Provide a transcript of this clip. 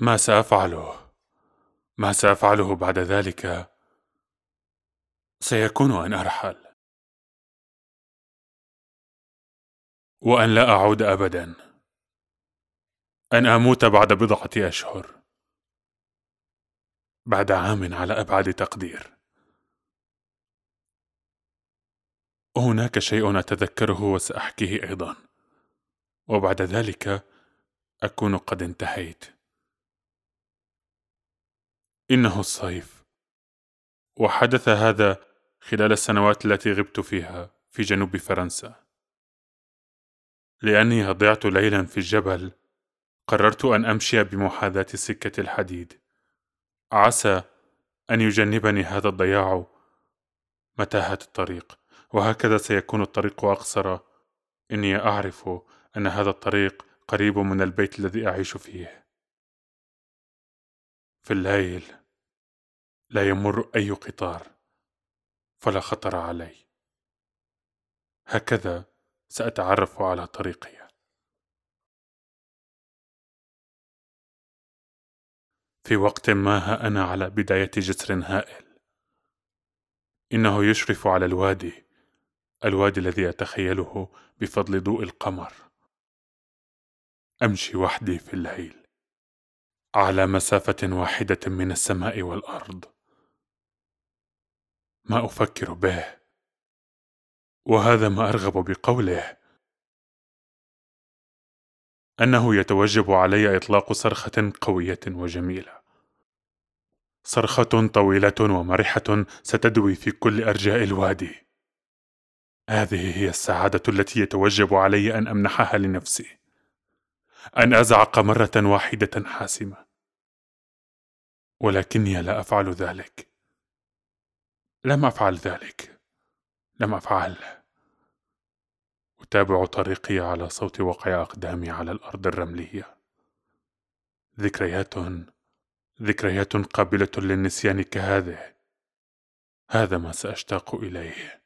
ما سأفعله. ما سأفعله بعد ذلك. سيكون أن أرحل. وأن لا أعود ابدا. أن أموت بعد بضعة أشهر. بعد عام على أبعد تقدير. وهناك شيء أتذكره وسأحكيه أيضا. وبعد ذلك أكون قد انتهيت. إنه الصيف. وحدث هذا خلال السنوات التي غبت فيها في جنوب فرنسا. لأني ضعت ليلا في الجبل قررت أن أمشي بمحاذاة سكه الحديد. عسى أن يجنبني هذا الضياع متاهة الطريق. وهكذا سيكون الطريق أقصر. إني أعرف أن هذا الطريق قريب من البيت الذي أعيش فيه. في الليل لا يمر أي قطار فلا خطر علي. هكذا سأتعرف على طريقي. في وقت ما ها أنا على بداية جسر هائل. إنه يشرف على الوادي الوادي الذي أتخيله بفضل ضوء القمر. أمشي وحدي في الليل. على مسافة واحدة من السماء والأرض. ما أفكر به. وهذا ما أرغب بقوله. أنه يتوجب علي إطلاق صرخة قوية وجميلة. صرخة طويلة ومرحة ستدوي في كل أرجاء الوادي. هذه هي السعادة التي يتوجب علي أن أمنحها لنفسي. أن أزعق مرة واحدة حاسمة. ولكني لا أفعل ذلك. لم أفعل ذلك. لم أفعل. أتابع طريقي على صوت وقع أقدامي على الأرض الرملية. ذكريات ذكريات قابلة للنسيان كهذه. هذا ما سأشتاق إليه.